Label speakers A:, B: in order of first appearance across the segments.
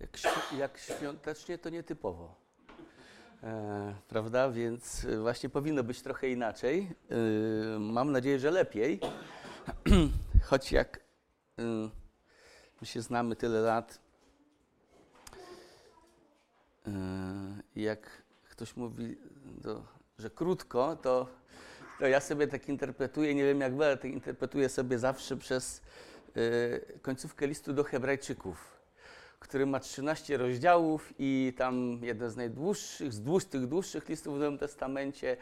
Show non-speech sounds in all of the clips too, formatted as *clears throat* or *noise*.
A: Jak, jak świątecznie to nietypowo. E, prawda? Więc e, właśnie powinno być trochę inaczej. E, mam nadzieję, że lepiej. *clears throat* Choć jak e, my się znamy tyle lat, e, jak ktoś mówi, to, że krótko, to, to ja sobie tak interpretuję, nie wiem jak wy, ale tak interpretuję sobie zawsze przez e, końcówkę listu do Hebrajczyków który ma 13 rozdziałów i tam jeden z najdłuższych, z dwóch, tych dłuższych listów w Nowym Testamencie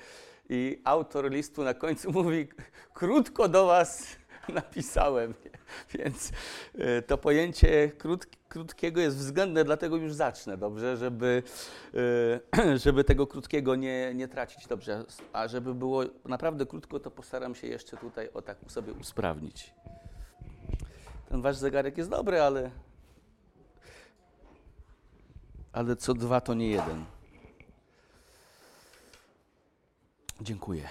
A: i autor listu na końcu *laughs* mówi, krótko do was *laughs* napisałem. *laughs* Więc e, to pojęcie krót, krótkiego jest względne, dlatego już zacznę, dobrze, żeby, e, *clears throat* żeby tego krótkiego nie, nie tracić, dobrze. A żeby było naprawdę krótko, to postaram się jeszcze tutaj o tak sobie usprawnić. Ten wasz zegarek jest dobry, ale ale co dwa to nie jeden. Dziękuję.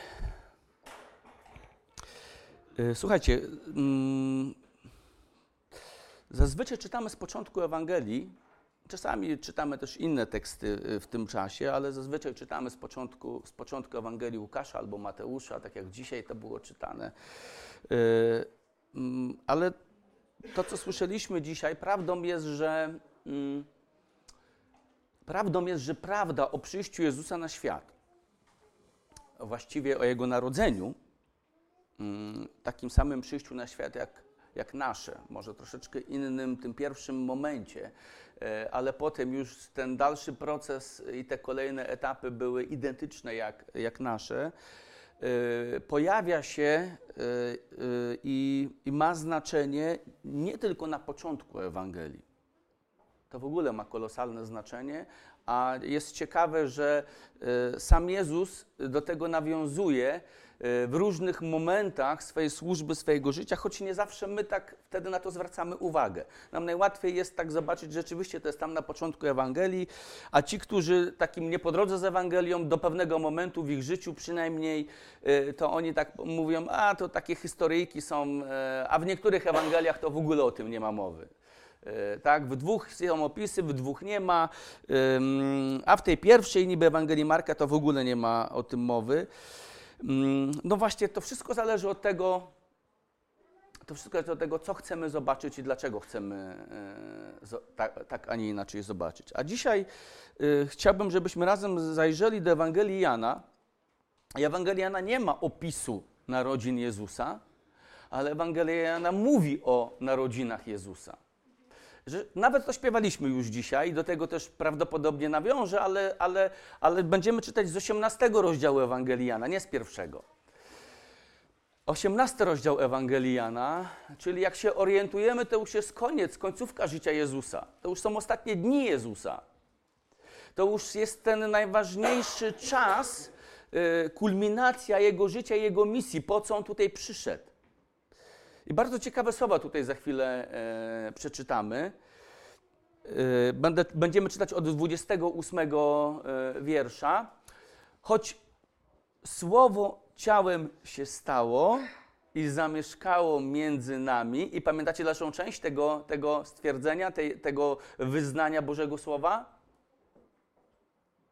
A: E, Słuchajcie, mm, zazwyczaj czytamy z początku Ewangelii. Czasami czytamy też inne teksty y, w tym czasie, ale zazwyczaj czytamy z początku, z początku Ewangelii Łukasza albo Mateusza, tak jak dzisiaj to było czytane. E, mm, Ale to, co słyszeliśmy dzisiaj, prawdą jest, że. Prawdą jest, że prawda o przyjściu Jezusa na świat, właściwie o Jego narodzeniu, mm, takim samym przyjściu na świat jak, jak nasze, może troszeczkę innym, tym pierwszym momencie, e, ale potem już ten dalszy proces i te kolejne etapy były identyczne jak, jak nasze, e, pojawia się e, i, i ma znaczenie nie tylko na początku Ewangelii to w ogóle ma kolosalne znaczenie, a jest ciekawe, że e, sam Jezus do tego nawiązuje e, w różnych momentach swojej służby, swojego życia, choć nie zawsze my tak wtedy na to zwracamy uwagę. Nam najłatwiej jest tak zobaczyć, rzeczywiście to jest tam na początku Ewangelii, a ci, którzy takim nie po drodze z Ewangelią, do pewnego momentu w ich życiu przynajmniej, e, to oni tak mówią, a to takie historyjki są, a w niektórych Ewangeliach to w ogóle o tym nie ma mowy. E, Tak, w dwóch są opisy, w dwóch nie ma, a w tej pierwszej niby Ewangelii Marka to w ogóle nie ma o tym mowy. No właśnie, to wszystko zależy od tego, to wszystko zależy od tego, co chcemy zobaczyć i dlaczego chcemy tak, tak, a nie inaczej zobaczyć. A dzisiaj e, chciałbym, żebyśmy razem zajrzeli do Ewangelii Jana. Ewangelia Jana nie ma opisu narodzin Jezusa, ale Ewangelia Jana mówi o narodzinach Jezusa że nawet to śpiewaliśmy już dzisiaj, do tego też prawdopodobnie nawiążę, ale, ale, ale będziemy czytać z 18 rozdziału Ewangeliana, nie z pierwszego. 18 rozdział Ewangeliana, czyli jak się orientujemy, to już jest koniec, końcówka życia Jezusa. To już są ostatnie dni Jezusa. To już jest ten najważniejszy czas, y, kulminacja Jego życia, Jego misji, po co On tutaj przyszedł. I bardzo ciekawe słowa tutaj za chwilę e, przeczytamy. E, będę, będziemy czytać od 28 e, wiersza. Choć słowo ciałem się stało i zamieszkało między nami. I pamiętacie dalszą część tego, tego stwierdzenia, tej, tego wyznania Bożego Słowa?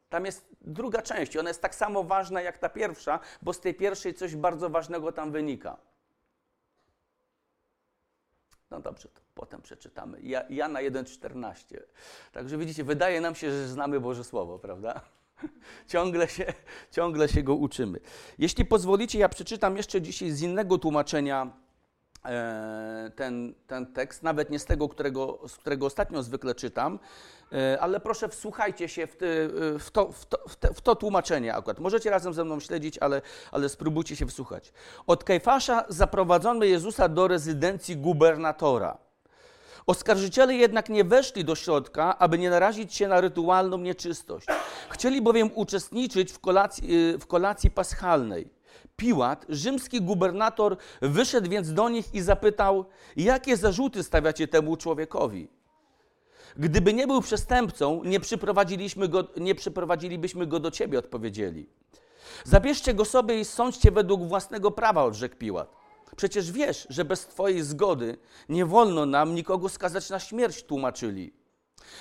A: Tam jest druga część ona jest tak samo ważna jak ta pierwsza, bo z tej pierwszej coś bardzo ważnego tam wynika. No dobrze, to potem przeczytamy. Ja, Jana 1,14. Także widzicie, wydaje nam się, że znamy Boże Słowo, prawda? *laughs* Ciągle się, ciągle się go uczymy. Jeśli pozwolicie, ja przeczytam jeszcze dzisiaj z innego tłumaczenia ten, ten tekst, nawet nie z tego, którego, z którego ostatnio zwykle czytam, e, ale proszę wsłuchajcie się w, ty, w, to, w, to, w, te, w to tłumaczenie akurat. Możecie razem ze mną śledzić, ale, ale spróbujcie się wsłuchać. Od Kajfasza zaprowadzono Jezusa do rezydencji gubernatora. Oskarżyciele jednak nie weszli do środka, aby nie narazić się na rytualną nieczystość. Chcieli bowiem uczestniczyć w kolacji, w kolacji paschalnej. Piłat, rzymski gubernator, wyszedł więc do nich i zapytał, jakie zarzuty stawiacie temu człowiekowi? Gdyby nie był przestępcą, nie, przyprowadziliśmy go, nie przyprowadzilibyśmy go do ciebie, odpowiedzieli. Zabierzcie go sobie i sądźcie według własnego prawa, odrzekł Piłat. Przecież wiesz, że bez Twojej zgody nie wolno nam nikogo skazać na śmierć, tłumaczyli.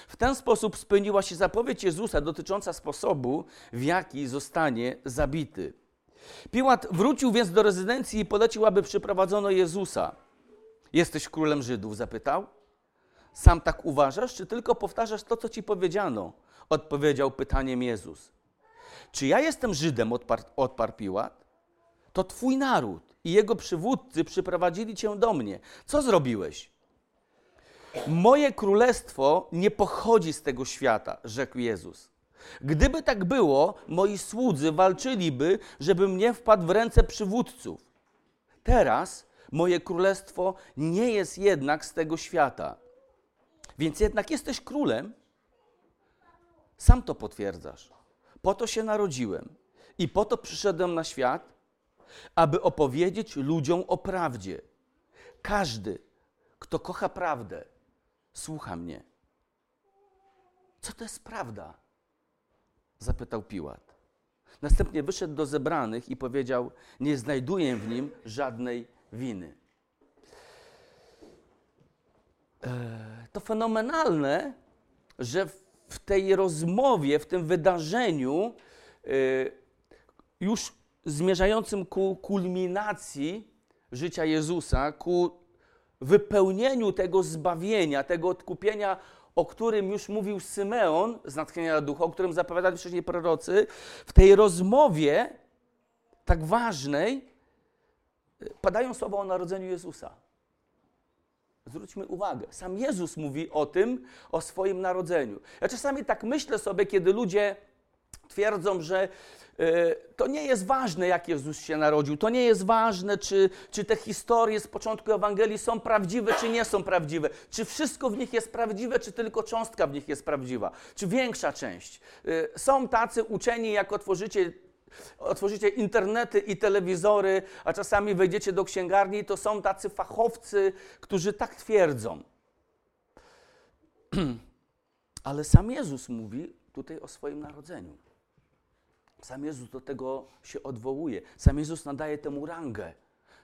A: W ten sposób spełniła się zapowiedź Jezusa dotycząca sposobu, w jaki zostanie zabity. Piłat wrócił więc do rezydencji i polecił, aby przyprowadzono Jezusa. Jesteś królem Żydów? zapytał. Sam tak uważasz, czy tylko powtarzasz to, co ci powiedziano? Odpowiedział pytaniem Jezus. Czy ja jestem Żydem? Odparł, Piłat. To twój naród i jego przywódcy przyprowadzili cię do mnie. Co zrobiłeś? Moje królestwo nie pochodzi z tego świata, rzekł Jezus. Gdyby tak było, moi słudzy walczyliby, żebym nie wpadł w ręce przywódców. Teraz moje królestwo nie jest jednak z tego świata. Więc jednak jesteś królem. Sam to potwierdzasz. Po to się narodziłem i po to przyszedłem na świat, aby opowiedzieć ludziom o prawdzie. Każdy, kto kocha prawdę, słucha mnie. Co to jest prawda? Zapytał Piłat. Następnie wyszedł do zebranych i powiedział: Nie znajduję w nim żadnej winy. E, to fenomenalne, że w tej rozmowie, w tym wydarzeniu, e, już zmierzającym ku kulminacji życia Jezusa, ku wypełnieniu tego zbawienia, tego odkupienia, o którym już mówił Symeon z natchnienia ducha, o którym zapowiadali wcześniej prorocy, w tej rozmowie tak ważnej padają słowa o narodzeniu Jezusa. Zwróćmy uwagę, sam Jezus mówi o tym, o swoim narodzeniu. Ja czasami tak myślę sobie, kiedy ludzie twierdzą, że y, to nie jest ważne, jak Jezus się narodził, to nie jest ważne, czy, czy te historie z początku Ewangelii są prawdziwe, czy nie są prawdziwe, czy wszystko w nich jest prawdziwe, czy tylko cząstka w nich jest prawdziwa, czy większa część. Y, są tacy uczeni, jak otworzycie otworzycie internety i telewizory, a czasami wejdziecie do księgarni, to są tacy fachowcy, którzy tak twierdzą. *clears throat* Ale sam Jezus mówi tutaj o swoim narodzeniu. Sam Jezus do tego się odwołuje. Sam Jezus nadaje temu rangę.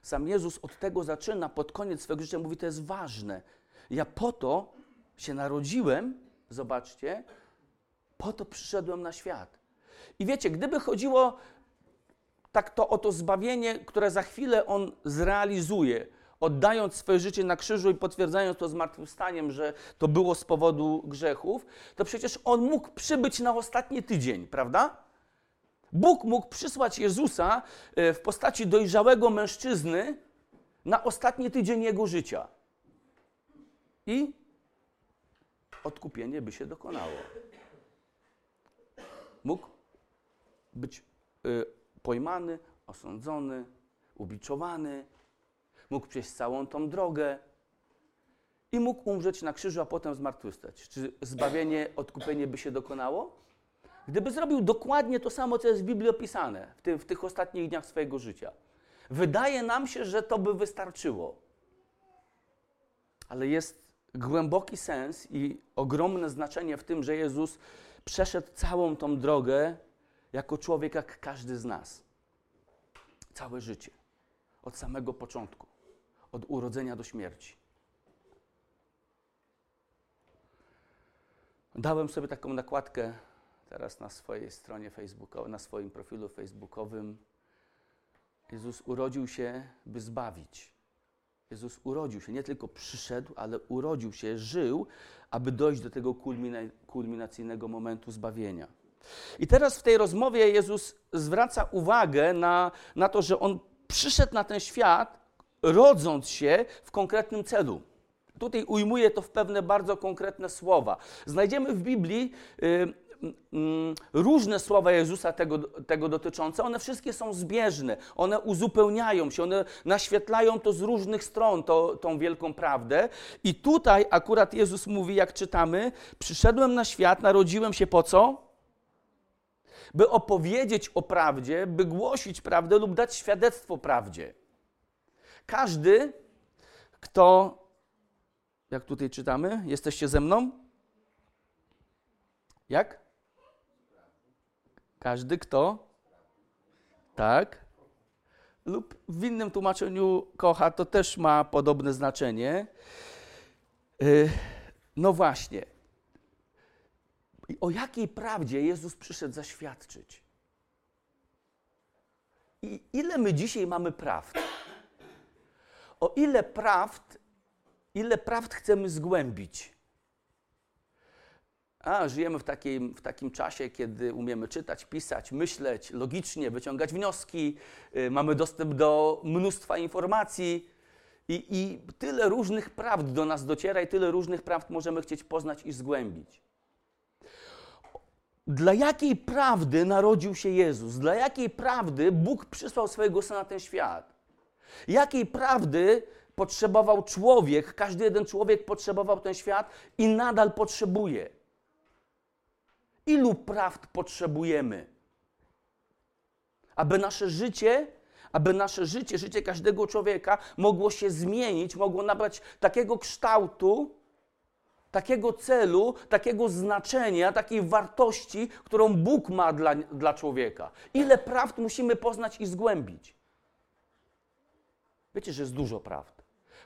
A: Sam Jezus od tego zaczyna, pod koniec swego życia mówi, to jest ważne. Ja po to się narodziłem, zobaczcie, po to przyszedłem na świat. I wiecie, gdyby chodziło tak to o to zbawienie, które za chwilę On zrealizuje, oddając swoje życie na krzyżu i potwierdzając to zmartwychwstaniem, że to było z powodu grzechów, to przecież On mógł przybyć na ostatni tydzień, prawda? Bóg mógł przysłać Jezusa e, w postaci dojrzałego mężczyzny na ostatni tydzień jego życia. I odkupienie by się dokonało. Mógł być y, pojmany, osądzony, ubiczowany, mógł przejść całą tą drogę i mógł umrzeć na krzyżu, a potem zmartwychwstać. Czy zbawienie, odkupienie by się dokonało? Gdyby zrobił dokładnie to samo, co jest w Biblii opisane w, w tych ostatnich dniach swojego życia, wydaje nam się, że to by wystarczyło. Ale jest głęboki sens i ogromne znaczenie w tym, że Jezus przeszedł całą tą drogę jako człowiek, jak każdy z nas. Całe życie. Od samego początku. Od urodzenia do śmierci. Dałem sobie taką nakładkę teraz na swojej stronie facebookowej, na swoim profilu facebookowym. Jezus urodził się, by zbawić. Jezus urodził się, nie tylko przyszedł, ale urodził się, żył, aby dojść do tego kulminacyjnego momentu zbawienia. I teraz w tej rozmowie Jezus zwraca uwagę na, na to, że On przyszedł na ten świat, rodząc się w konkretnym celu. Tutaj ujmuje to w pewne bardzo konkretne słowa. Znajdziemy w Biblii y, różne słowa Jezusa tego, tego dotyczące, one wszystkie są zbieżne, one uzupełniają się, one naświetlają to z różnych stron, to, tą wielką prawdę. I tutaj akurat Jezus mówi, jak czytamy, przyszedłem na świat, narodziłem się po co? By opowiedzieć o prawdzie, by głosić prawdę lub dać świadectwo prawdzie. Każdy, kto, jak tutaj czytamy, jesteście ze mną? Jak? Każdy, kto? Tak. Lub w innym tłumaczeniu kocha, to też ma podobne znaczenie. Y, no właśnie. O jakiej prawdzie Jezus przyszedł zaświadczyć? I ile my dzisiaj mamy prawd? O ile prawd, ile prawd chcemy zgłębić? A żyjemy w takim, w takim czasie, kiedy umiemy czytać, pisać, myśleć logicznie, wyciągać wnioski, yy, mamy dostęp do mnóstwa informacji i, i tyle różnych prawd do nas dociera i tyle różnych prawd możemy chcieć poznać i zgłębić. Dla jakiej prawdy narodził się Jezus? Dla jakiej prawdy Bóg przysłał swojego Syna na ten świat? Jakiej prawdy potrzebował człowiek, każdy jeden człowiek potrzebował ten świat i nadal potrzebuje? Ilu prawd potrzebujemy? Aby nasze życie, aby nasze życie, życie każdego człowieka mogło się zmienić, mogło nabrać takiego kształtu, takiego celu, takiego znaczenia, takiej wartości, którą Bóg ma dla, dla człowieka. Ile prawd musimy poznać i zgłębić? Wiecie, że jest dużo prawd.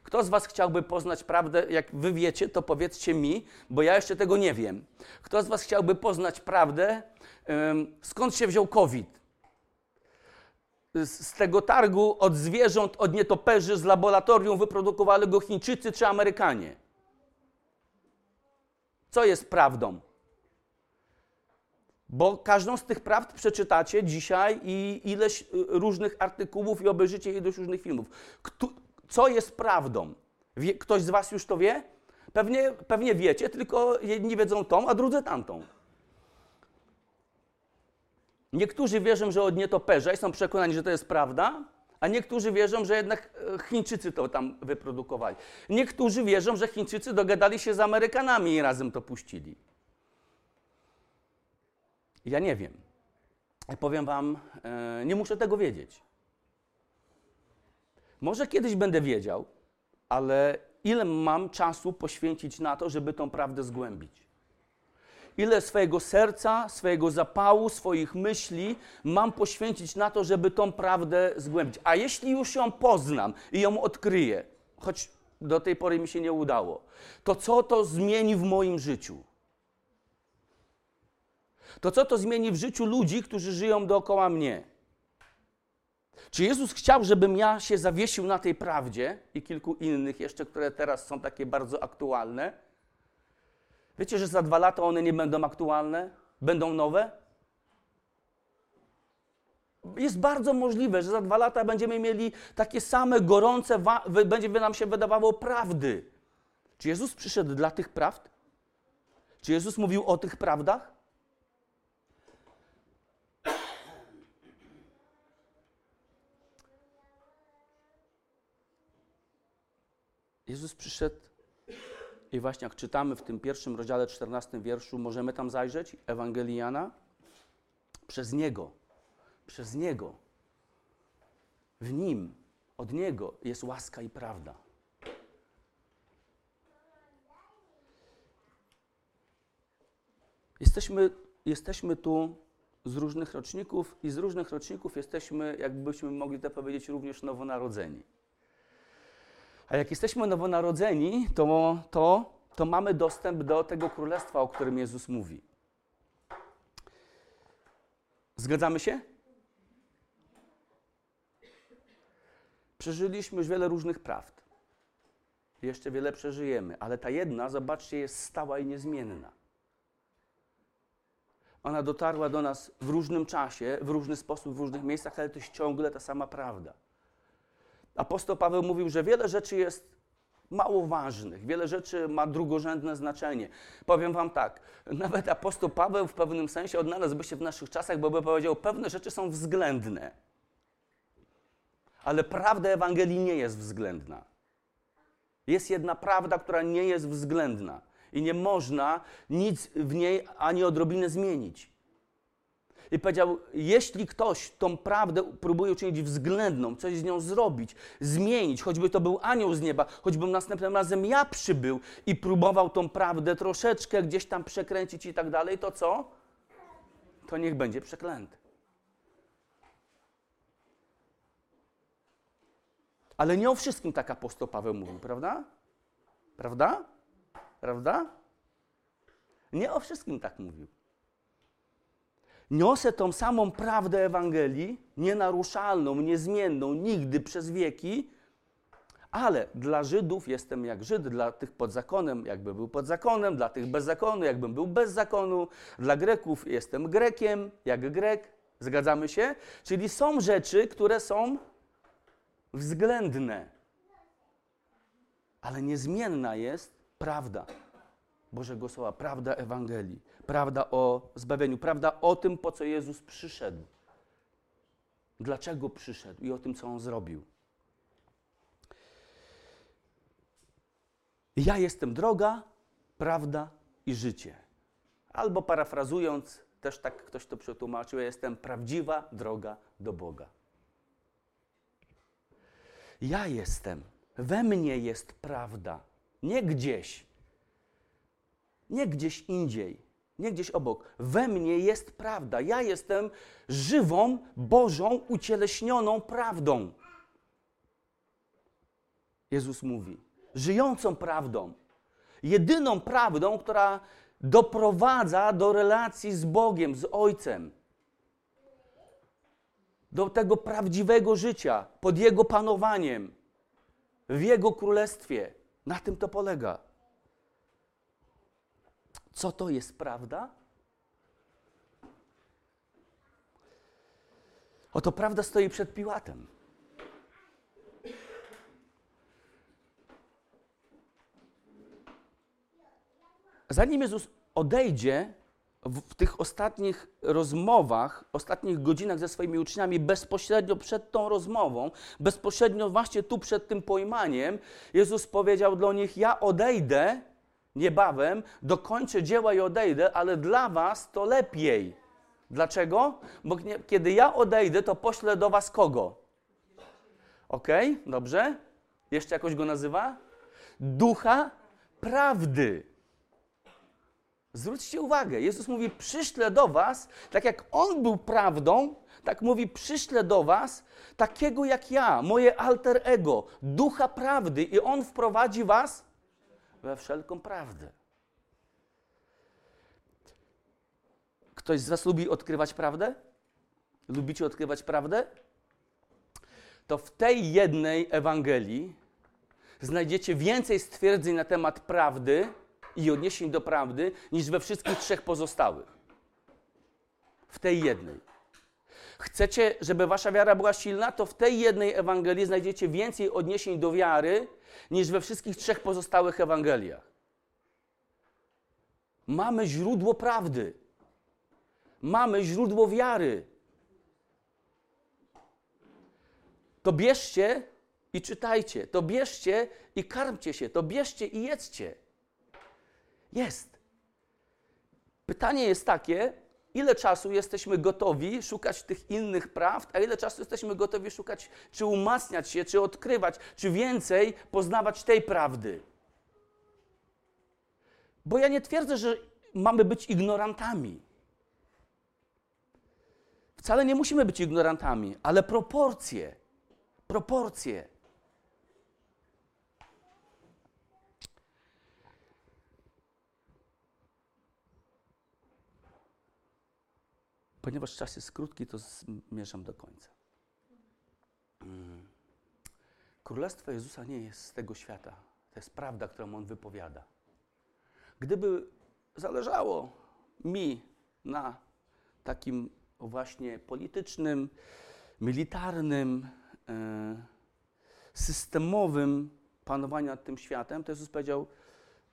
A: Kto z Was chciałby poznać prawdę? Jak Wy wiecie, to powiedzcie mi, bo ja jeszcze tego nie wiem. Kto z Was chciałby poznać prawdę? Skąd się wziął COVID? Z tego targu od zwierząt, od nietoperzy z laboratorium wyprodukowali go Chińczycy czy Amerykanie? Co jest prawdą? Bo każdą z tych prawd przeczytacie dzisiaj i ileś y, różnych artykułów i obejrzycie ileś różnych filmów. Co jest prawdą? Wie, ktoś z Was już to wie? Pewnie, pewnie wiecie, tylko jedni wiedzą tą, a drudzy tamtą. Niektórzy wierzą, że od nietoperza i są przekonani, że to jest prawda, a niektórzy wierzą, że jednak e, Chińczycy to tam wyprodukowali. Niektórzy wierzą, że Chińczycy dogadali się z Amerykanami i razem to puścili. Ja nie wiem. Powiem Wam, e, nie muszę tego wiedzieć. Może kiedyś będę wiedział, ale ile mam czasu poświęcić na to, żeby tą prawdę zgłębić? ile swojego serca, swojego zapału, swoich myśli mam poświęcić na to, żeby tą prawdę zgłębić. A jeśli już ją poznam i ją odkryję, choć do tej pory mi się nie udało, to co to zmieni w moim życiu? To co to zmieni w życiu ludzi, którzy żyją dookoła mnie? Czy Jezus chciał, żebym ja się zawiesił na tej prawdzie i kilku innych jeszcze, które teraz są takie bardzo aktualne? Wiecie, że za dwa lata one nie będą aktualne? Będą nowe? Jest bardzo możliwe, że za dwa lata będziemy mieli takie same gorące, będzie nam się wydawało prawdy. Czy Jezus przyszedł dla tych prawd? Czy Jezus mówił o tych prawdach? Jezus przyszedł i właśnie jak czytamy w tym pierwszym rozdziale, 14 wierszu, możemy tam zajrzeć, Ewangelii Jana, przez Niego, przez Niego, w Nim, od Niego jest łaska i prawda. Jesteśmy, jesteśmy tu z różnych roczników i z różnych roczników jesteśmy, jakbyśmy mogli to powiedzieć, również nowonarodzeni. A jak jesteśmy nowonarodzeni, to, to, to mamy dostęp do tego królestwa, o którym Jezus mówi. Zgadzamy się? Przeżyliśmy już wiele różnych prawd. Jeszcze wiele przeżyjemy, ale ta jedna, zobaczcie, jest stała i niezmienna. Ona dotarła do nas w różnym czasie, w różny sposób, w różnych miejscach, ale to jest ciągle ta sama prawda apostoł Paweł mówił, że wiele rzeczy jest mało ważnych, wiele rzeczy ma drugorzędne znaczenie. Powiem Wam tak, nawet apostoł Paweł w pewnym sensie odnalazłby się w naszych czasach, bo by powiedział, pewne rzeczy są względne. Ale prawda Ewangelii nie jest względna. Jest jedna prawda, która nie jest względna i nie można nic w niej ani odrobinę zmienić i powiedział: Jeśli ktoś tą prawdę próbuje uczynić względną, coś z nią zrobić, zmienić, choćby to był anioł z nieba, choćbym następnym razem ja przybył i próbował tą prawdę troszeczkę gdzieś tam przekręcić i tak dalej, to co? To niech będzie przeklęty. Ale nie o wszystkim tak apostoł Paweł mówił, prawda? Prawda? Prawda? Nie o wszystkim tak mówił. Niosę tą samą prawdę Ewangelii, nienaruszalną, niezmienną, nigdy przez wieki, ale dla Żydów jestem jak Żyd, dla tych pod zakonem, jakby był pod zakonem, dla tych bez zakonu, jakbym był bez zakonu, dla Greków jestem Grekiem, jak Grek. Zgadzamy się? Czyli są rzeczy, które są względne, ale niezmienna jest prawda Bożego Słowa, prawda Ewangelii, prawda o zbawieniu, prawda o tym, po co Jezus przyszedł, dlaczego przyszedł i o tym, co On zrobił. Ja jestem droga, prawda i życie. Albo parafrazując, też tak ktoś to przetłumaczył, ja jestem prawdziwa droga do Boga. Ja jestem, we mnie jest prawda, nie gdzieś, nie gdzieś indziej, nie gdzieś obok. We mnie jest prawda. Ja jestem żywą, Bożą, ucieleśnioną prawdą. Jezus mówi żyjącą prawdą. Jedyną prawdą, która doprowadza do relacji z Bogiem, z Ojcem. Do tego prawdziwego życia pod Jego panowaniem, w Jego królestwie. Na tym to polega. Co to jest prawda? Oto prawda stoi przed Piłatem. zanim Jezus odejdzie w, tych ostatnich rozmowach, ostatnich godzinach ze swoimi uczniami, bezpośrednio przed tą rozmową, bezpośrednio właśnie tu przed tym pojmaniem, Jezus powiedział do nich: Ja odejdę niebawem, dokończę dzieła i odejdę, ale dla was to lepiej. Dlaczego? Bo kiedy ja odejdę, to poślę do was kogo? Ok, dobrze? Jeszcze jakoś go nazywa? Ducha prawdy. Zwróćcie uwagę, Jezus mówi: Przyszlę do Was, tak jak On był prawdą, tak mówi: Przyszlę do Was takiego jak ja, moje alter ego, ducha prawdy, i On wprowadzi Was we wszelką prawdę. Ktoś z Was lubi odkrywać prawdę? Lubicie odkrywać prawdę? To w tej jednej Ewangelii znajdziecie więcej stwierdzeń na temat prawdy i odniesień do prawdy niż we wszystkich trzech pozostałych. W tej jednej. Chcecie, żeby wasza wiara była silna, to w tej jednej Ewangelii znajdziecie więcej odniesień do wiary niż we wszystkich trzech pozostałych Ewangeliach. Mamy źródło prawdy. Mamy źródło wiary. To bierzcie i czytajcie. To bierzcie i karmcie się. To bierzcie i jedzcie. Jest. Pytanie jest takie, ile czasu jesteśmy gotowi szukać tych innych prawd, a ile czasu jesteśmy gotowi szukać, czy umacniać się, czy odkrywać, czy więcej poznawać tej prawdy. Bo ja nie twierdzę, że mamy być ignorantami. Wcale nie musimy być ignorantami, ale proporcje, proporcje. Ponieważ czas jest krótki, to zmierzam do końca. Mm. Królestwo Jezusa nie jest z tego świata. To jest prawda, którą On wypowiada. Gdyby zależało mi na takim właśnie politycznym, militarnym, e, systemowym panowaniu nad tym światem, to Jezus powiedział,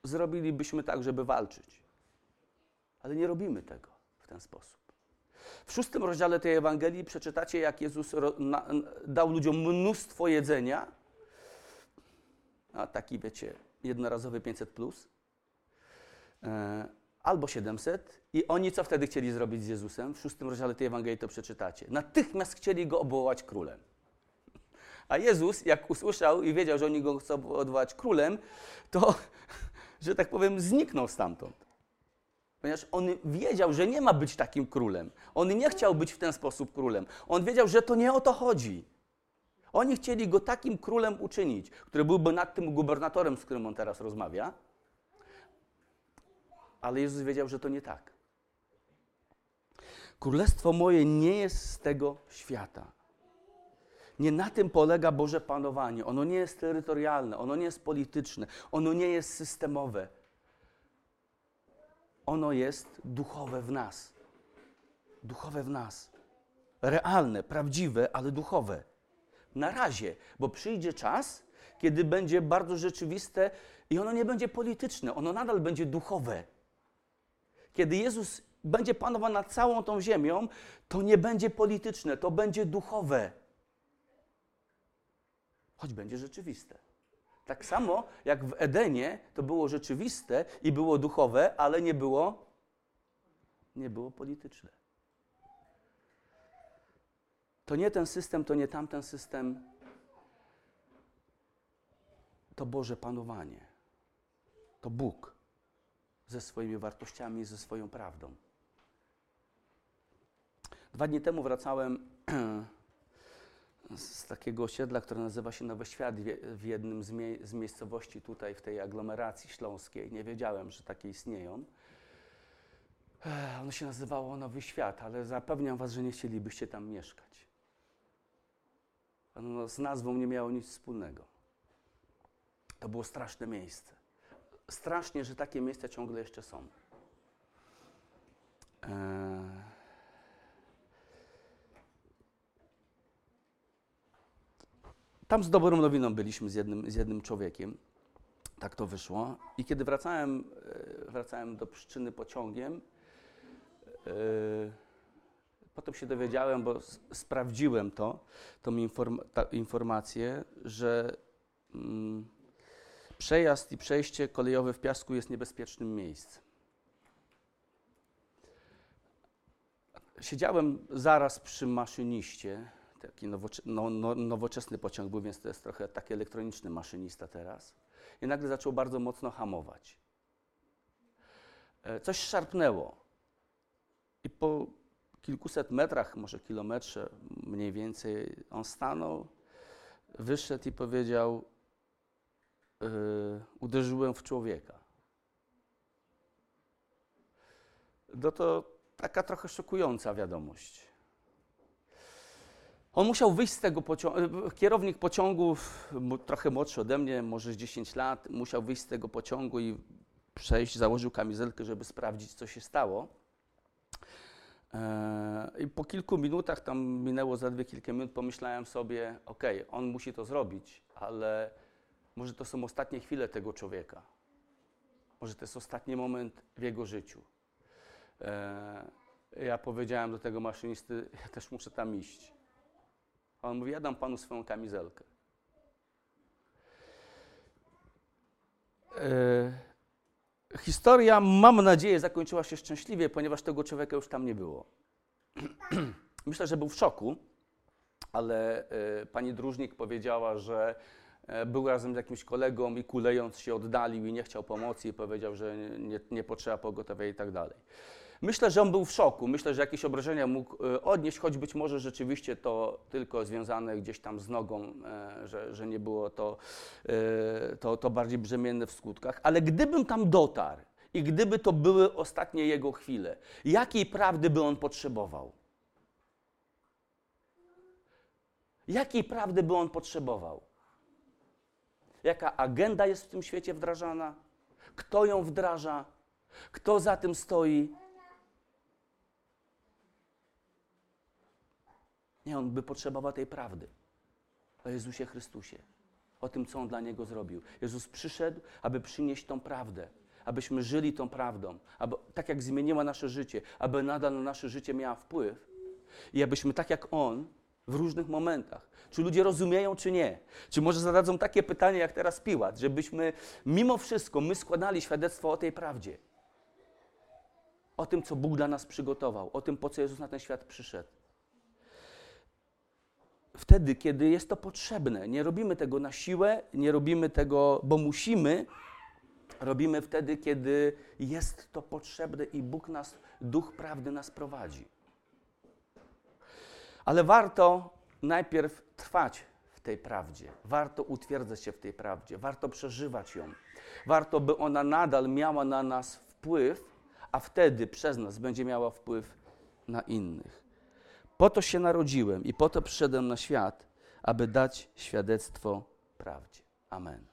A: zrobilibyśmy tak, żeby walczyć. Ale nie robimy tego w ten sposób. W szóstym rozdziale tej Ewangelii przeczytacie, jak Jezus dał ludziom mnóstwo jedzenia. A taki, wiecie, jednorazowy 500 plus. E, albo 700. I oni co wtedy chcieli zrobić z Jezusem? W szóstym rozdziale tej Ewangelii to przeczytacie. Natychmiast chcieli go obwołać królem. A Jezus, jak usłyszał i wiedział, że oni go chcą odwołać królem, to, *laughs* że tak powiem, zniknął stamtąd. Ponieważ on wiedział, że nie ma być takim królem. On nie chciał być w ten sposób królem. On wiedział, że to nie o to chodzi. Oni chcieli go takim królem uczynić, który byłby nad tym gubernatorem, z którym on teraz rozmawia. Ale Jezus wiedział, że to nie tak. Królestwo moje nie jest z tego świata. Nie na tym polega Boże panowanie. Ono nie jest terytorialne, ono nie jest polityczne, ono nie jest systemowe. Ono jest duchowe w nas. Duchowe w nas. Realne, prawdziwe, ale duchowe. Na razie, bo przyjdzie czas, kiedy będzie bardzo rzeczywiste i ono nie będzie polityczne, ono nadal będzie duchowe. Kiedy Jezus będzie panował nad całą tą ziemią, to nie będzie polityczne, to będzie duchowe. Choć będzie rzeczywiste. Tak samo jak w Edenie to było rzeczywiste i było duchowe, ale nie było nie było polityczne. To nie ten system, to nie tamten system. To Boże panowanie. To Bóg ze swoimi wartościami, ze swoją prawdą. Dwa dni temu wracałem *clears throat* z takiego osiedla, które nazywa się Nowy Świat w jednym z, mie z miejscowości tutaj w tej aglomeracji śląskiej. Nie wiedziałem, że takie istnieją. Ono się nazywało Nowy Świat, ale zapewniam Was, że nie chcielibyście tam mieszkać. Ono z nazwą nie miało nic wspólnego. To było straszne miejsce. Strasznie, że takie miejsca ciągle jeszcze są. Eee... Tam z dobrą nowiną byliśmy z jednym, z jednym człowiekiem. Tak to wyszło. I kiedy wracałem, e, wracałem do przyczyny pociągiem, yy, potem się dowiedziałem, bo sprawdziłem to, tą inform informację, że mm, przejazd i przejście kolejowe w piasku jest niebezpiecznym miejscem. Siedziałem zaraz przy maszyniście taki no, no, nowoczesny pociąg był, więc to jest trochę taki elektroniczny maszynista teraz. I nagle zaczął bardzo mocno hamować. E, coś szarpnęło. I po kilkuset metrach, może kilometrze mniej więcej, on stanął, wyszedł i powiedział: yy, Uderzyłem w człowieka. No to taka trochę szokująca wiadomość. On musiał wyjść z tego pociągu, e, kierownik pociągu, trochę młodszy ode mnie, może 10 lat, musiał wyjść z tego pociągu i przejść, założył kamizelkę, żeby sprawdzić, co się stało. E, I po kilku minutach, tam minęło dwie kilka minut, pomyślałem sobie, ok, on musi to zrobić, ale może to są ostatnie chwile tego człowieka. Może to jest ostatni moment w jego życiu. E, ja powiedziałem do tego maszynisty, ja też muszę tam iść. A on mówi, ja dam panu swoją kamizelkę. E, historia, mam nadzieję, zakończyła się szczęśliwie, ponieważ tego człowieka już tam nie było. *clears throat* Myślę, że był w szoku, ale e, pani dróżnik powiedziała, że e, był razem z jakimś kolegą i kulejąc się oddalił i nie chciał pomocy i powiedział, że nie, nie potrzeba pogotowia i tak dalej. Myślę, że on był w szoku. Myślę, że jakieś obrażenia mógł e, odnieść, choć być może rzeczywiście to tylko związane gdzieś tam z nogą, e, że, że nie było to, e, to, to bardziej brzemienne w skutkach. Ale gdybym tam dotarł i gdyby to były ostatnie jego chwile, jakiej prawdy by on potrzebował? Jakiej prawdy by on potrzebował? Jaka agenda jest w tym świecie wdrażana? Kto ją wdraża? Kto za tym stoi? Nie, on by potrzebował tej prawdy o Jezusie Chrystusie, o tym, co on dla niego zrobił. Jezus przyszedł, aby przynieść tą prawdę, abyśmy żyli tą prawdą, aby tak jak zmieniła nasze życie, aby nadal na nasze życie miała wpływ i abyśmy tak jak on w różnych momentach. Czy ludzie rozumieją, czy nie? Czy może zadadzą takie pytanie, jak teraz Piłat, żebyśmy mimo wszystko my składali świadectwo o tej prawdzie. O tym, co Bóg dla nas przygotował, o tym, po co Jezus na ten świat przyszedł wtedy, kiedy jest to potrzebne. Nie robimy tego na siłę, nie robimy tego, bo musimy. Robimy wtedy, kiedy jest to potrzebne i Bóg nas, Duch Prawdy nas prowadzi. Ale warto najpierw trwać w tej prawdzie. Warto utwierdzać się w tej prawdzie. Warto przeżywać ją. Warto, by ona nadal miała na nas wpływ a wtedy przez nas będzie miała wpływ na innych. Po to się narodziłem i po to przyszedłem na świat, aby dać świadectwo prawdzie. Amen.